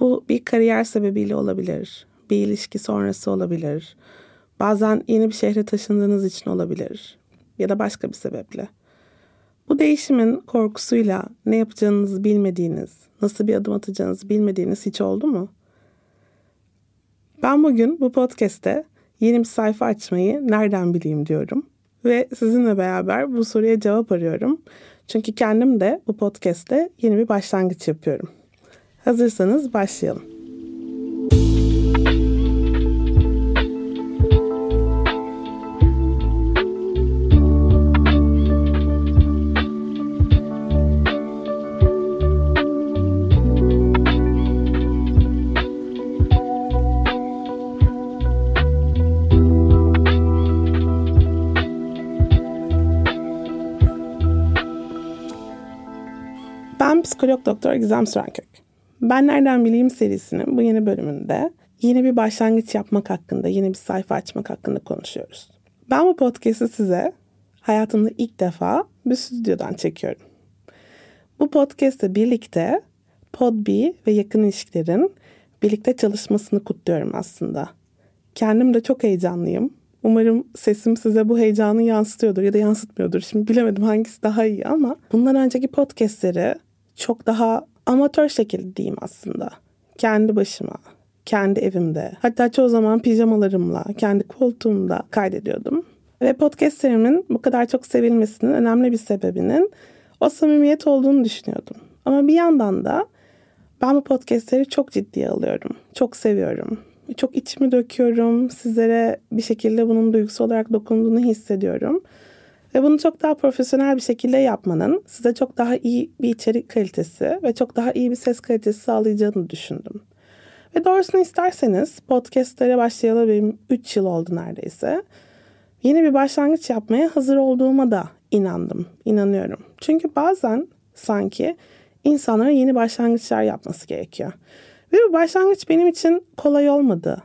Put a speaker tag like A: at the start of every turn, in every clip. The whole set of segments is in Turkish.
A: Bu bir kariyer sebebiyle olabilir, bir ilişki sonrası olabilir. Bazen yeni bir şehre taşındığınız için olabilir ya da başka bir sebeple. Bu değişimin korkusuyla ne yapacağınızı bilmediğiniz, nasıl bir adım atacağınızı bilmediğiniz hiç oldu mu? Ben bugün bu podcast'te yeni bir sayfa açmayı nereden bileyim diyorum. Ve sizinle beraber bu soruya cevap arıyorum. Çünkü kendim de bu podcast'te yeni bir başlangıç yapıyorum. Hazırsanız başlayalım. Ben psikolog doktor Gizem Sürenkök. Ben Nereden Bileyim serisinin bu yeni bölümünde yeni bir başlangıç yapmak hakkında, yeni bir sayfa açmak hakkında konuşuyoruz. Ben bu podcast'i size hayatımda ilk defa bir stüdyodan çekiyorum. Bu podcast'le birlikte Podbi ve yakın ilişkilerin birlikte çalışmasını kutluyorum aslında. Kendim de çok heyecanlıyım. Umarım sesim size bu heyecanı yansıtıyordur ya da yansıtmıyordur. Şimdi bilemedim hangisi daha iyi ama bundan önceki podcastleri çok daha amatör şekilde diyeyim aslında. Kendi başıma, kendi evimde, hatta çoğu zaman pijamalarımla, kendi koltuğumda kaydediyordum. Ve podcastlerimin bu kadar çok sevilmesinin önemli bir sebebinin o samimiyet olduğunu düşünüyordum. Ama bir yandan da ben bu podcastleri çok ciddiye alıyorum. Çok seviyorum. Çok içimi döküyorum. Sizlere bir şekilde bunun duygusal olarak dokunduğunu hissediyorum. Ve bunu çok daha profesyonel bir şekilde yapmanın size çok daha iyi bir içerik kalitesi ve çok daha iyi bir ses kalitesi sağlayacağını düşündüm. Ve doğrusunu isterseniz podcastlere başlayalı benim 3 yıl oldu neredeyse. Yeni bir başlangıç yapmaya hazır olduğuma da inandım, inanıyorum. Çünkü bazen sanki insanların yeni başlangıçlar yapması gerekiyor. Ve bu başlangıç benim için kolay olmadı.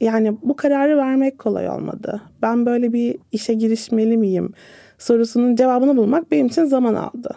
A: Yani bu kararı vermek kolay olmadı. Ben böyle bir işe girişmeli miyim sorusunun cevabını bulmak benim için zaman aldı.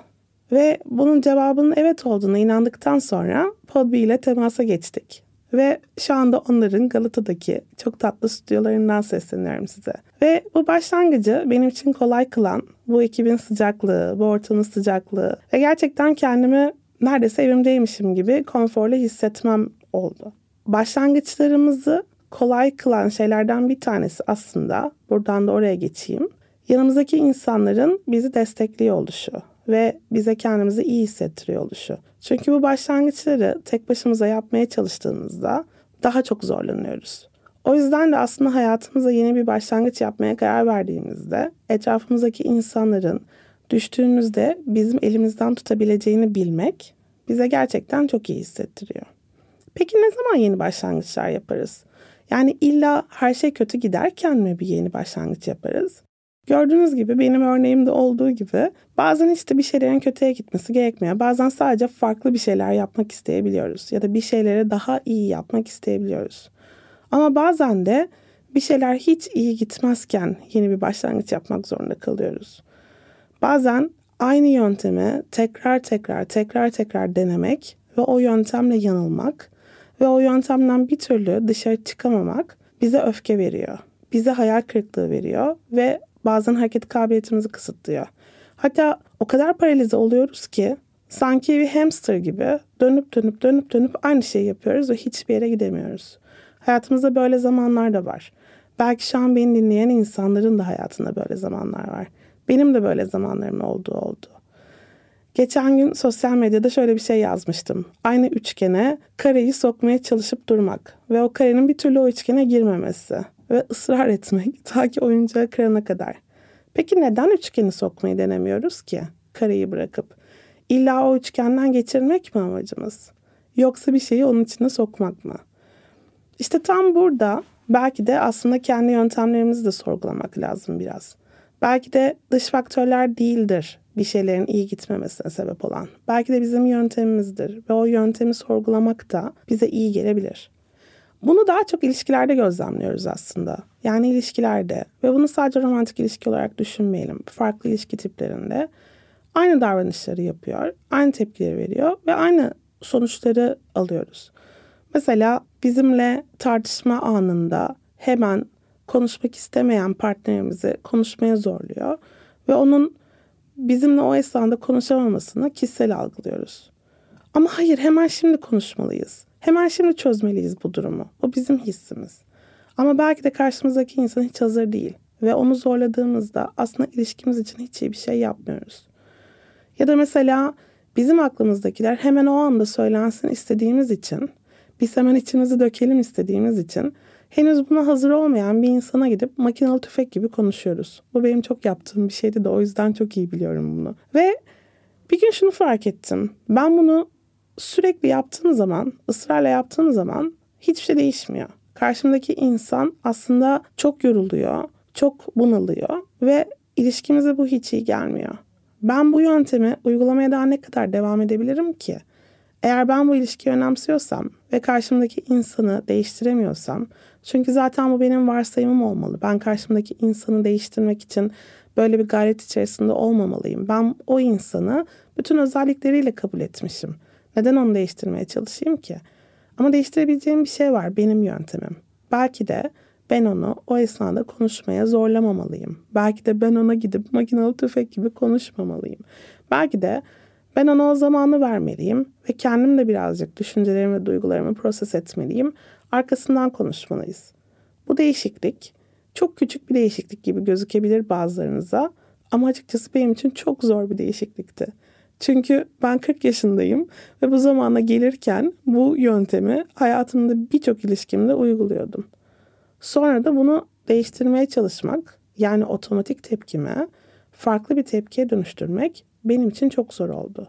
A: Ve bunun cevabının evet olduğuna inandıktan sonra Podbi ile temasa geçtik. Ve şu anda onların Galata'daki çok tatlı stüdyolarından sesleniyorum size. Ve bu başlangıcı benim için kolay kılan bu ekibin sıcaklığı, bu ortamın sıcaklığı ve gerçekten kendimi neredeyse evimdeymişim gibi konforlu hissetmem oldu. Başlangıçlarımızı kolay kılan şeylerden bir tanesi aslında buradan da oraya geçeyim. Yanımızdaki insanların bizi destekliyor oluşu ve bize kendimizi iyi hissettiriyor oluşu. Çünkü bu başlangıçları tek başımıza yapmaya çalıştığımızda daha çok zorlanıyoruz. O yüzden de aslında hayatımıza yeni bir başlangıç yapmaya karar verdiğimizde etrafımızdaki insanların düştüğümüzde bizim elimizden tutabileceğini bilmek bize gerçekten çok iyi hissettiriyor. Peki ne zaman yeni başlangıçlar yaparız? Yani illa her şey kötü giderken mi bir yeni başlangıç yaparız? Gördüğünüz gibi benim örneğimde olduğu gibi bazen işte bir şeylerin kötüye gitmesi gerekmiyor. Bazen sadece farklı bir şeyler yapmak isteyebiliyoruz ya da bir şeyleri daha iyi yapmak isteyebiliyoruz. Ama bazen de bir şeyler hiç iyi gitmezken yeni bir başlangıç yapmak zorunda kalıyoruz. Bazen aynı yöntemi tekrar tekrar tekrar tekrar denemek ve o yöntemle yanılmak ve o yöntemden bir türlü dışarı çıkamamak bize öfke veriyor. Bize hayal kırıklığı veriyor ve bazen hareket kabiliyetimizi kısıtlıyor. Hatta o kadar paralize oluyoruz ki sanki bir hamster gibi dönüp dönüp dönüp dönüp aynı şeyi yapıyoruz ve hiçbir yere gidemiyoruz. Hayatımızda böyle zamanlar da var. Belki şu an beni dinleyen insanların da hayatında böyle zamanlar var. Benim de böyle zamanlarım olduğu oldu. Geçen gün sosyal medyada şöyle bir şey yazmıştım. Aynı üçgene kareyi sokmaya çalışıp durmak ve o karenin bir türlü o üçgene girmemesi ve ısrar etmek ta ki oyuncağı kırana kadar. Peki neden üçgeni sokmayı denemiyoruz ki? Kareyi bırakıp. İlla o üçgenden geçirmek mi amacımız? Yoksa bir şeyi onun içine sokmak mı? İşte tam burada belki de aslında kendi yöntemlerimizi de sorgulamak lazım biraz. Belki de dış faktörler değildir bir şeylerin iyi gitmemesine sebep olan. Belki de bizim yöntemimizdir ve o yöntemi sorgulamak da bize iyi gelebilir. Bunu daha çok ilişkilerde gözlemliyoruz aslında. Yani ilişkilerde ve bunu sadece romantik ilişki olarak düşünmeyelim. Farklı ilişki tiplerinde aynı davranışları yapıyor, aynı tepkileri veriyor ve aynı sonuçları alıyoruz. Mesela bizimle tartışma anında hemen konuşmak istemeyen partnerimizi konuşmaya zorluyor ve onun bizimle o esnada konuşamamasını kişisel algılıyoruz. Ama hayır hemen şimdi konuşmalıyız. Hemen şimdi çözmeliyiz bu durumu. O bizim hissimiz. Ama belki de karşımızdaki insan hiç hazır değil ve onu zorladığımızda aslında ilişkimiz için hiç iyi bir şey yapmıyoruz. Ya da mesela bizim aklımızdakiler hemen o anda söylensin istediğimiz için, biz hemen içimizi dökelim istediğimiz için henüz buna hazır olmayan bir insana gidip makinalı tüfek gibi konuşuyoruz. Bu benim çok yaptığım bir şeydi de o yüzden çok iyi biliyorum bunu. Ve bir gün şunu fark ettim. Ben bunu sürekli yaptığım zaman, ısrarla yaptığım zaman hiçbir şey değişmiyor. Karşımdaki insan aslında çok yoruluyor, çok bunalıyor ve ilişkimize bu hiç iyi gelmiyor. Ben bu yöntemi uygulamaya daha ne kadar devam edebilirim ki? Eğer ben bu ilişkiyi önemsiyorsam ve karşımdaki insanı değiştiremiyorsam, çünkü zaten bu benim varsayımım olmalı. Ben karşımdaki insanı değiştirmek için böyle bir gayret içerisinde olmamalıyım. Ben o insanı bütün özellikleriyle kabul etmişim. Neden onu değiştirmeye çalışayım ki? Ama değiştirebileceğim bir şey var benim yöntemim. Belki de ben onu o esnada konuşmaya zorlamamalıyım. Belki de ben ona gidip makinalı tüfek gibi konuşmamalıyım. Belki de ben ona o zamanı vermeliyim ve kendim de birazcık düşüncelerimi ve duygularımı proses etmeliyim. Arkasından konuşmalıyız. Bu değişiklik çok küçük bir değişiklik gibi gözükebilir bazılarınıza ama açıkçası benim için çok zor bir değişiklikti. Çünkü ben 40 yaşındayım ve bu zamana gelirken bu yöntemi hayatımda birçok ilişkimde uyguluyordum. Sonra da bunu değiştirmeye çalışmak, yani otomatik tepkime farklı bir tepkiye dönüştürmek benim için çok zor oldu.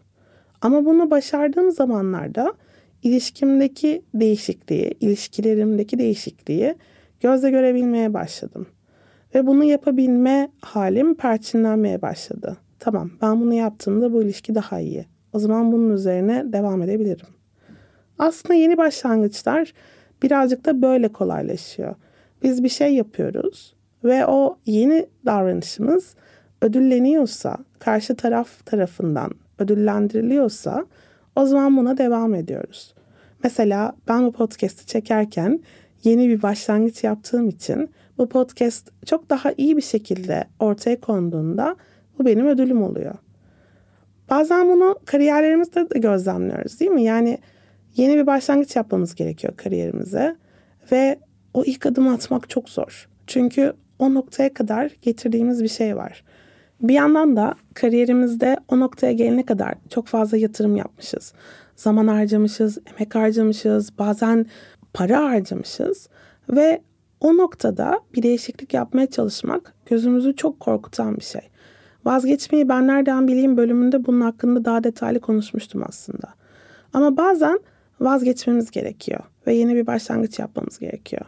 A: Ama bunu başardığım zamanlarda ilişkimdeki değişikliği, ilişkilerimdeki değişikliği gözle görebilmeye başladım. Ve bunu yapabilme halim perçinlenmeye başladı. Tamam ben bunu yaptığımda bu ilişki daha iyi. O zaman bunun üzerine devam edebilirim. Aslında yeni başlangıçlar birazcık da böyle kolaylaşıyor. Biz bir şey yapıyoruz ve o yeni davranışımız ödülleniyorsa, karşı taraf tarafından ödüllendiriliyorsa o zaman buna devam ediyoruz. Mesela ben bu podcast'i çekerken yeni bir başlangıç yaptığım için bu podcast çok daha iyi bir şekilde ortaya konduğunda bu benim ödülüm oluyor. Bazen bunu kariyerlerimizde de gözlemliyoruz değil mi? Yani yeni bir başlangıç yapmamız gerekiyor kariyerimize ve o ilk adımı atmak çok zor. Çünkü o noktaya kadar getirdiğimiz bir şey var. Bir yandan da kariyerimizde o noktaya gelene kadar çok fazla yatırım yapmışız. Zaman harcamışız, emek harcamışız, bazen para harcamışız ve o noktada bir değişiklik yapmaya çalışmak gözümüzü çok korkutan bir şey. Vazgeçmeyi ben nereden bileyim bölümünde bunun hakkında daha detaylı konuşmuştum aslında. Ama bazen vazgeçmemiz gerekiyor ve yeni bir başlangıç yapmamız gerekiyor.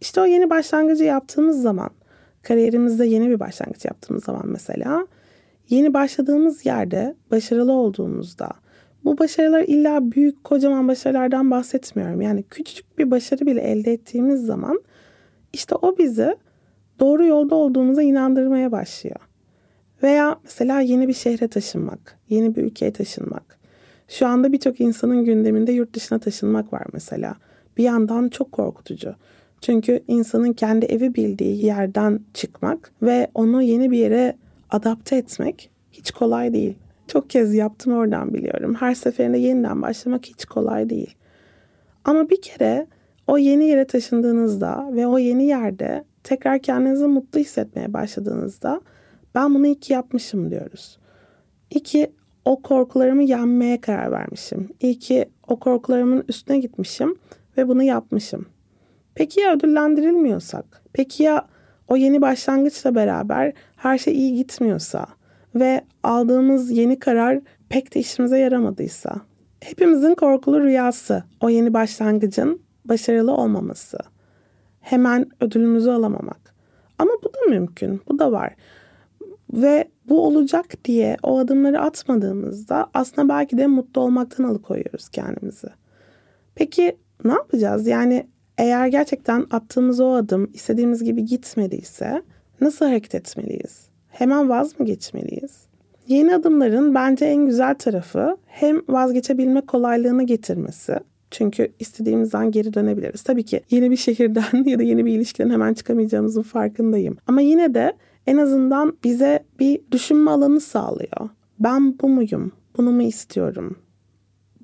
A: İşte o yeni başlangıcı yaptığımız zaman, kariyerimizde yeni bir başlangıç yaptığımız zaman mesela, yeni başladığımız yerde başarılı olduğumuzda, bu başarılar illa büyük kocaman başarılardan bahsetmiyorum. Yani küçücük bir başarı bile elde ettiğimiz zaman işte o bizi doğru yolda olduğumuza inandırmaya başlıyor. Veya mesela yeni bir şehre taşınmak, yeni bir ülkeye taşınmak. Şu anda birçok insanın gündeminde yurt dışına taşınmak var mesela. Bir yandan çok korkutucu. Çünkü insanın kendi evi bildiği yerden çıkmak ve onu yeni bir yere adapte etmek hiç kolay değil. Çok kez yaptım oradan biliyorum. Her seferinde yeniden başlamak hiç kolay değil. Ama bir kere o yeni yere taşındığınızda ve o yeni yerde tekrar kendinizi mutlu hissetmeye başladığınızda ben bunu iyi ki yapmışım diyoruz. İyi ki o korkularımı yenmeye karar vermişim. İyi ki o korkularımın üstüne gitmişim ve bunu yapmışım. Peki ya ödüllendirilmiyorsak? Peki ya o yeni başlangıçla beraber her şey iyi gitmiyorsa ve aldığımız yeni karar pek de işimize yaramadıysa? Hepimizin korkulu rüyası o yeni başlangıcın başarılı olmaması. Hemen ödülümüzü alamamak. Ama bu da mümkün. Bu da var. Ve bu olacak diye o adımları atmadığımızda aslında belki de mutlu olmaktan alıkoyuyoruz kendimizi. Peki ne yapacağız? Yani eğer gerçekten attığımız o adım istediğimiz gibi gitmediyse nasıl hareket etmeliyiz? Hemen vaz mı geçmeliyiz? Yeni adımların bence en güzel tarafı hem vazgeçebilme kolaylığını getirmesi. Çünkü istediğimizden geri dönebiliriz. Tabii ki yeni bir şehirden ya da yeni bir ilişkiden hemen çıkamayacağımızın farkındayım. Ama yine de en azından bize bir düşünme alanı sağlıyor. Ben bu muyum? Bunu mu istiyorum?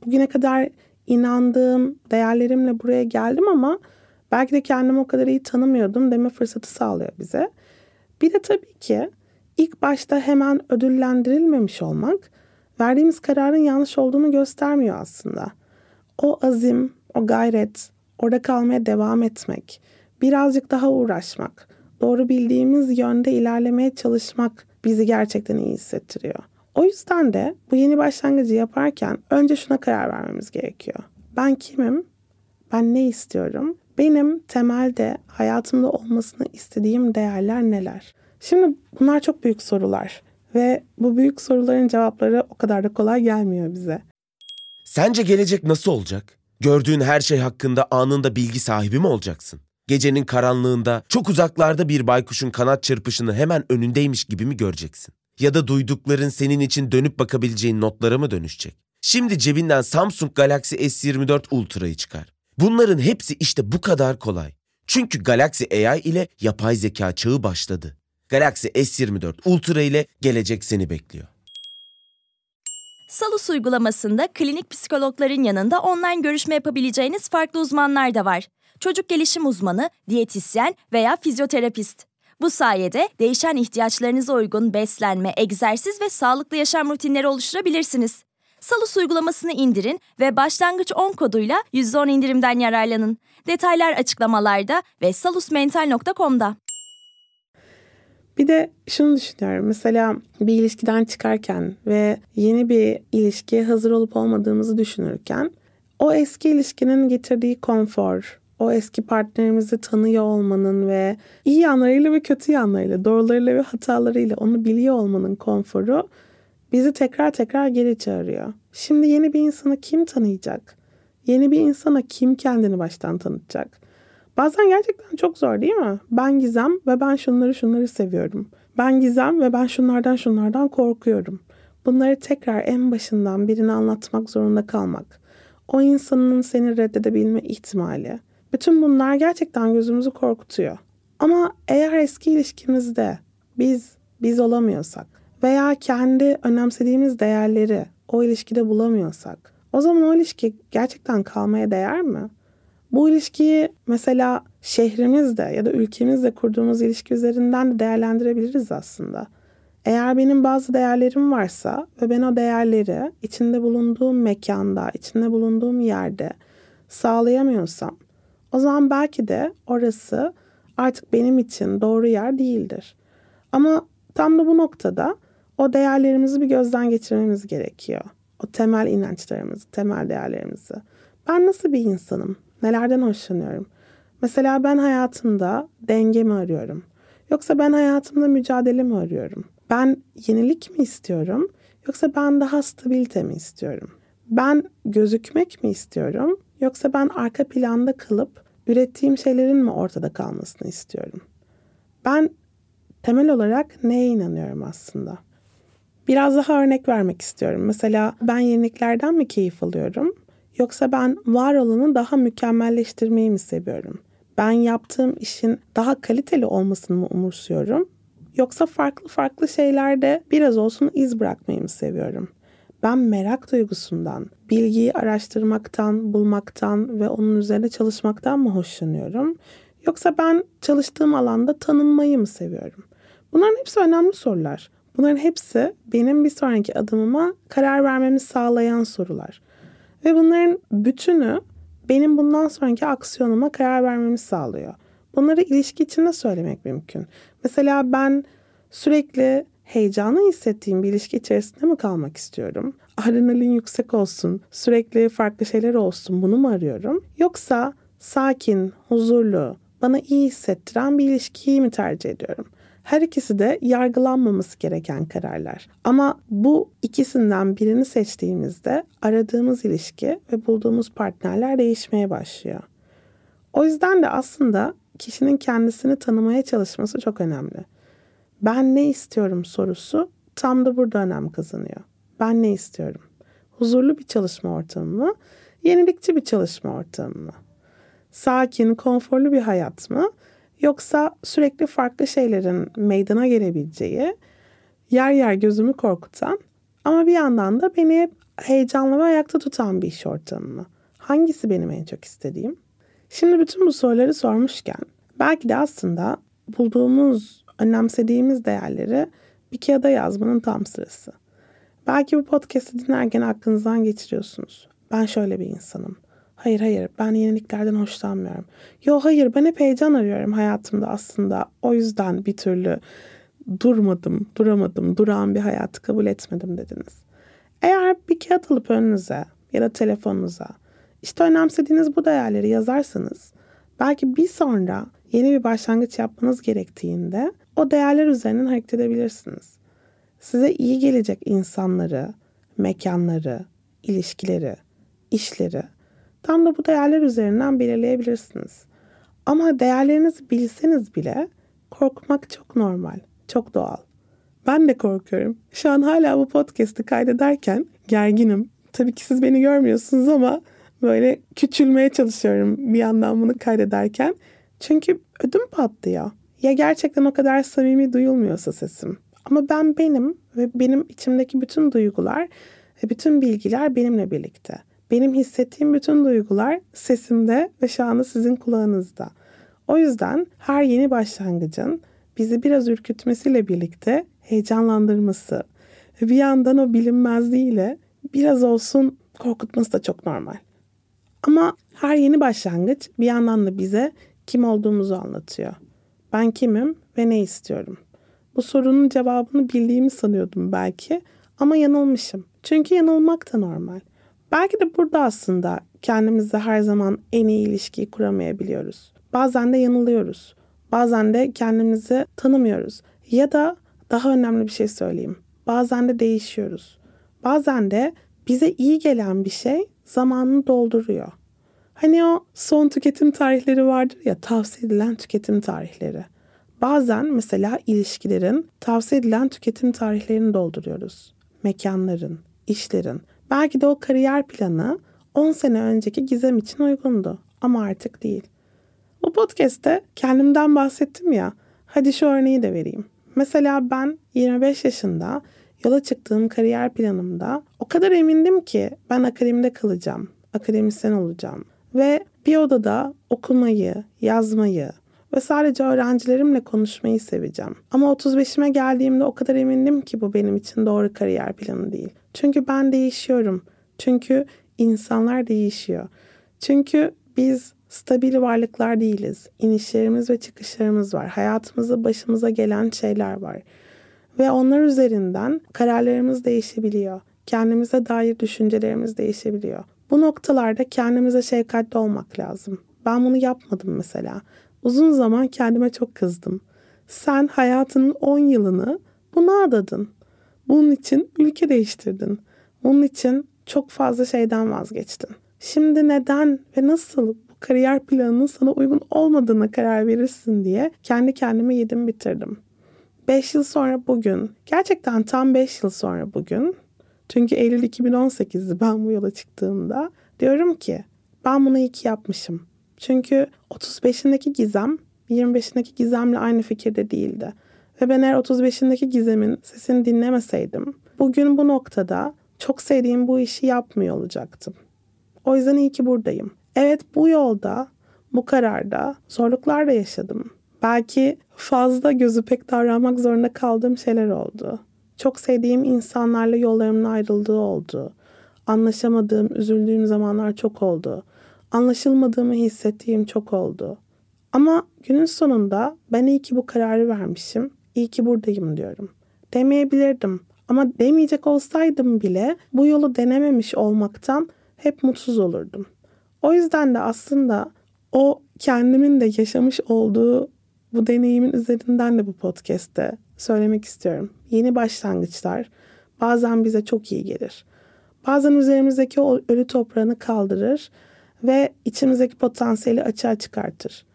A: Bugüne kadar inandığım değerlerimle buraya geldim ama belki de kendimi o kadar iyi tanımıyordum deme fırsatı sağlıyor bize. Bir de tabii ki ilk başta hemen ödüllendirilmemiş olmak verdiğimiz kararın yanlış olduğunu göstermiyor aslında. O azim, o gayret, orada kalmaya devam etmek, birazcık daha uğraşmak, doğru bildiğimiz yönde ilerlemeye çalışmak bizi gerçekten iyi hissettiriyor. O yüzden de bu yeni başlangıcı yaparken önce şuna karar vermemiz gerekiyor. Ben kimim? Ben ne istiyorum? Benim temelde hayatımda olmasını istediğim değerler neler? Şimdi bunlar çok büyük sorular ve bu büyük soruların cevapları o kadar da kolay gelmiyor bize.
B: Sence gelecek nasıl olacak? Gördüğün her şey hakkında anında bilgi sahibi mi olacaksın? Gecenin karanlığında çok uzaklarda bir baykuşun kanat çırpışını hemen önündeymiş gibi mi göreceksin? Ya da duydukların senin için dönüp bakabileceğin notlara mı dönüşecek? Şimdi cebinden Samsung Galaxy S24 Ultra'yı çıkar. Bunların hepsi işte bu kadar kolay. Çünkü Galaxy AI ile yapay zeka çağı başladı. Galaxy S24 Ultra ile gelecek seni bekliyor.
C: Salus uygulamasında klinik psikologların yanında online görüşme yapabileceğiniz farklı uzmanlar da var. Çocuk gelişim uzmanı, diyetisyen veya fizyoterapist. Bu sayede değişen ihtiyaçlarınıza uygun beslenme, egzersiz ve sağlıklı yaşam rutinleri oluşturabilirsiniz. Salus uygulamasını indirin ve başlangıç 10 koduyla %10 indirimden yararlanın. Detaylar açıklamalarda ve salusmental.com'da.
A: Bir de şunu düşünüyorum. Mesela bir ilişkiden çıkarken ve yeni bir ilişkiye hazır olup olmadığımızı düşünürken o eski ilişkinin getirdiği konfor, o eski partnerimizi tanıyor olmanın ve iyi yanlarıyla ve kötü yanlarıyla, doğrularıyla ve hatalarıyla onu biliyor olmanın konforu bizi tekrar tekrar geri çağırıyor. Şimdi yeni bir insanı kim tanıyacak? Yeni bir insana kim kendini baştan tanıtacak? Bazen gerçekten çok zor değil mi? Ben Gizem ve ben şunları şunları seviyorum. Ben Gizem ve ben şunlardan şunlardan korkuyorum. Bunları tekrar en başından birine anlatmak zorunda kalmak. O insanın seni reddedebilme ihtimali. Bütün bunlar gerçekten gözümüzü korkutuyor. Ama eğer eski ilişkimizde biz biz olamıyorsak veya kendi önemsediğimiz değerleri o ilişkide bulamıyorsak o zaman o ilişki gerçekten kalmaya değer mi? Bu ilişkiyi mesela şehrimizde ya da ülkemizde kurduğumuz ilişki üzerinden de değerlendirebiliriz aslında. Eğer benim bazı değerlerim varsa ve ben o değerleri içinde bulunduğum mekanda, içinde bulunduğum yerde sağlayamıyorsam o zaman belki de orası artık benim için doğru yer değildir. Ama tam da bu noktada o değerlerimizi bir gözden geçirmemiz gerekiyor. O temel inançlarımızı, temel değerlerimizi. Ben nasıl bir insanım? Nelerden hoşlanıyorum? Mesela ben hayatımda denge mi arıyorum? Yoksa ben hayatımda mücadele mi arıyorum? Ben yenilik mi istiyorum? Yoksa ben daha stabilite mi istiyorum? Ben gözükmek mi istiyorum? Yoksa ben arka planda kalıp ürettiğim şeylerin mi ortada kalmasını istiyorum? Ben temel olarak neye inanıyorum aslında? Biraz daha örnek vermek istiyorum. Mesela ben yeniliklerden mi keyif alıyorum? Yoksa ben var olanı daha mükemmelleştirmeyi mi seviyorum? Ben yaptığım işin daha kaliteli olmasını mı umursuyorum? Yoksa farklı farklı şeylerde biraz olsun iz bırakmayı mı seviyorum? Ben merak duygusundan, bilgiyi araştırmaktan, bulmaktan ve onun üzerine çalışmaktan mı hoşlanıyorum? Yoksa ben çalıştığım alanda tanınmayı mı seviyorum? Bunların hepsi önemli sorular. Bunların hepsi benim bir sonraki adımıma karar vermemi sağlayan sorular. Ve bunların bütünü benim bundan sonraki aksiyonuma karar vermemi sağlıyor. Bunları ilişki içinde söylemek mümkün. Mesela ben sürekli heyecanı hissettiğim bir ilişki içerisinde mi kalmak istiyorum? Adrenalin yüksek olsun, sürekli farklı şeyler olsun bunu mu arıyorum? Yoksa sakin, huzurlu, bana iyi hissettiren bir ilişkiyi mi tercih ediyorum? Her ikisi de yargılanmaması gereken kararlar. Ama bu ikisinden birini seçtiğimizde aradığımız ilişki ve bulduğumuz partnerler değişmeye başlıyor. O yüzden de aslında kişinin kendisini tanımaya çalışması çok önemli. Ben ne istiyorum sorusu tam da burada önem kazanıyor. Ben ne istiyorum? Huzurlu bir çalışma ortamı mı? Yenilikçi bir çalışma ortamı mı? Sakin, konforlu bir hayat mı? Yoksa sürekli farklı şeylerin meydana gelebileceği, yer yer gözümü korkutan ama bir yandan da beni hep heyecanlı ve ayakta tutan bir iş ortamı mı? Hangisi benim en çok istediğim? Şimdi bütün bu soruları sormuşken belki de aslında bulduğumuz, önemsediğimiz değerleri bir kağıda yazmanın tam sırası. Belki bu podcast'i dinlerken aklınızdan geçiriyorsunuz. Ben şöyle bir insanım. Hayır hayır ben yeniliklerden hoşlanmıyorum. Yo hayır ben hep heyecan arıyorum hayatımda aslında. O yüzden bir türlü durmadım, duramadım, durağan bir hayatı kabul etmedim dediniz. Eğer bir kağıt alıp önünüze ya da telefonunuza işte önemsediğiniz bu değerleri yazarsanız belki bir sonra yeni bir başlangıç yapmanız gerektiğinde o değerler üzerinden hareket edebilirsiniz. Size iyi gelecek insanları, mekanları, ilişkileri, işleri tam da bu değerler üzerinden belirleyebilirsiniz. Ama değerlerinizi bilseniz bile korkmak çok normal, çok doğal. Ben de korkuyorum. Şu an hala bu podcast'i kaydederken gerginim. Tabii ki siz beni görmüyorsunuz ama böyle küçülmeye çalışıyorum bir yandan bunu kaydederken. Çünkü ödüm patlıyor. Ya gerçekten o kadar samimi duyulmuyorsa sesim. Ama ben benim ve benim içimdeki bütün duygular ve bütün bilgiler benimle birlikte. Benim hissettiğim bütün duygular sesimde ve şu anda sizin kulağınızda. O yüzden her yeni başlangıcın bizi biraz ürkütmesiyle birlikte heyecanlandırması ve bir yandan o bilinmezliğiyle biraz olsun korkutması da çok normal. Ama her yeni başlangıç bir yandan da bize kim olduğumuzu anlatıyor. Ben kimim ve ne istiyorum? Bu sorunun cevabını bildiğimi sanıyordum belki ama yanılmışım. Çünkü yanılmak da normal. Belki de burada aslında kendimizle her zaman en iyi ilişkiyi kuramayabiliyoruz. Bazen de yanılıyoruz. Bazen de kendimizi tanımıyoruz. Ya da daha önemli bir şey söyleyeyim. Bazen de değişiyoruz. Bazen de bize iyi gelen bir şey zamanını dolduruyor. Hani o son tüketim tarihleri vardır ya tavsiye edilen tüketim tarihleri. Bazen mesela ilişkilerin tavsiye edilen tüketim tarihlerini dolduruyoruz. Mekanların, işlerin. Belki de o kariyer planı 10 sene önceki gizem için uygundu ama artık değil. Bu podcast'te kendimden bahsettim ya. Hadi şu örneği de vereyim. Mesela ben 25 yaşında yola çıktığım kariyer planımda o kadar emindim ki ben akademide kalacağım, akademisyen olacağım ve bir odada okumayı, yazmayı ve sadece öğrencilerimle konuşmayı seveceğim. Ama 35'ime geldiğimde o kadar emindim ki bu benim için doğru kariyer planı değil. Çünkü ben değişiyorum. Çünkü insanlar değişiyor. Çünkü biz stabil varlıklar değiliz. İnişlerimiz ve çıkışlarımız var. Hayatımızda başımıza gelen şeyler var. Ve onlar üzerinden kararlarımız değişebiliyor. Kendimize dair düşüncelerimiz değişebiliyor. Bu noktalarda kendimize şefkatli olmak lazım. Ben bunu yapmadım mesela. Uzun zaman kendime çok kızdım. Sen hayatının 10 yılını buna adadın. Bunun için ülke değiştirdin. Bunun için çok fazla şeyden vazgeçtin. Şimdi neden ve nasıl bu kariyer planının sana uygun olmadığına karar verirsin diye kendi kendime yedim bitirdim. 5 yıl sonra bugün, gerçekten tam 5 yıl sonra bugün, çünkü Eylül 2018'di ben bu yola çıktığımda, diyorum ki ben bunu iyi ki yapmışım. Çünkü 35'indeki Gizem 25'indeki Gizem'le aynı fikirde değildi. Ve ben eğer 35'indeki Gizem'in sesini dinlemeseydim bugün bu noktada çok sevdiğim bu işi yapmıyor olacaktım. O yüzden iyi ki buradayım. Evet bu yolda bu kararda zorluklar da yaşadım. Belki fazla gözü pek davranmak zorunda kaldığım şeyler oldu. Çok sevdiğim insanlarla yollarımın ayrıldığı oldu. Anlaşamadığım, üzüldüğüm zamanlar çok oldu. Anlaşılmadığımı hissettiğim çok oldu. Ama günün sonunda ben iyi ki bu kararı vermişim. İyi ki buradayım diyorum. Demeyebilirdim ama demeyecek olsaydım bile bu yolu denememiş olmaktan hep mutsuz olurdum. O yüzden de aslında o kendimin de yaşamış olduğu bu deneyimin üzerinden de bu podcast'te söylemek istiyorum. Yeni başlangıçlar bazen bize çok iyi gelir. Bazen üzerimizdeki o ölü toprağını kaldırır ve içimizdeki potansiyeli açığa çıkartır.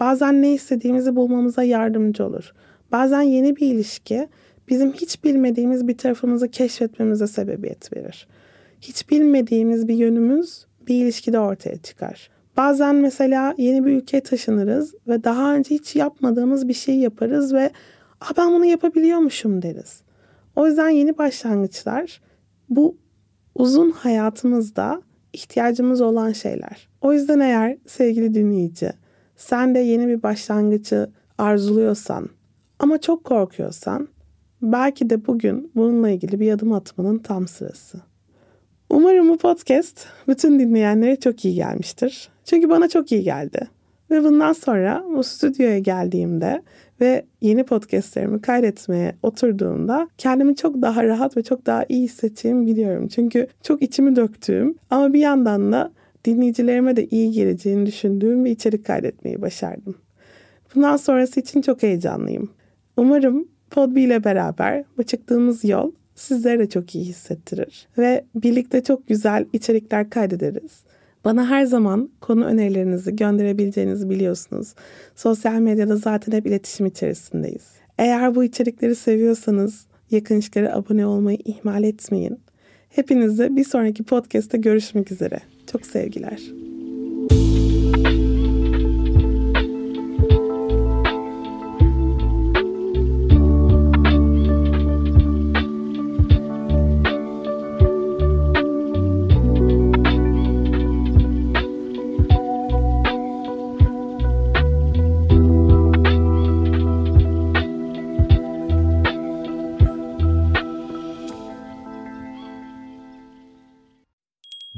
A: Bazen ne istediğimizi bulmamıza yardımcı olur. Bazen yeni bir ilişki bizim hiç bilmediğimiz bir tarafımızı keşfetmemize sebebiyet verir. Hiç bilmediğimiz bir yönümüz bir ilişkide ortaya çıkar. Bazen mesela yeni bir ülkeye taşınırız ve daha önce hiç yapmadığımız bir şey yaparız ve Aa, ben bunu yapabiliyormuşum deriz. O yüzden yeni başlangıçlar bu uzun hayatımızda ihtiyacımız olan şeyler. O yüzden eğer sevgili dinleyici sen de yeni bir başlangıcı arzuluyorsan ama çok korkuyorsan belki de bugün bununla ilgili bir adım atmanın tam sırası. Umarım bu podcast bütün dinleyenlere çok iyi gelmiştir. Çünkü bana çok iyi geldi. Ve bundan sonra bu stüdyoya geldiğimde ve yeni podcastlerimi kaydetmeye oturduğumda kendimi çok daha rahat ve çok daha iyi hissedeceğimi biliyorum. Çünkü çok içimi döktüğüm ama bir yandan da dinleyicilerime de iyi geleceğini düşündüğüm bir içerik kaydetmeyi başardım. Bundan sonrası için çok heyecanlıyım. Umarım Podbi ile beraber bu çıktığımız yol sizlere de çok iyi hissettirir ve birlikte çok güzel içerikler kaydederiz. Bana her zaman konu önerilerinizi gönderebileceğinizi biliyorsunuz. Sosyal medyada zaten hep iletişim içerisindeyiz. Eğer bu içerikleri seviyorsanız yakın ilişkilere abone olmayı ihmal etmeyin. Hepinize bir sonraki podcast'te görüşmek üzere. Çok sevgiler.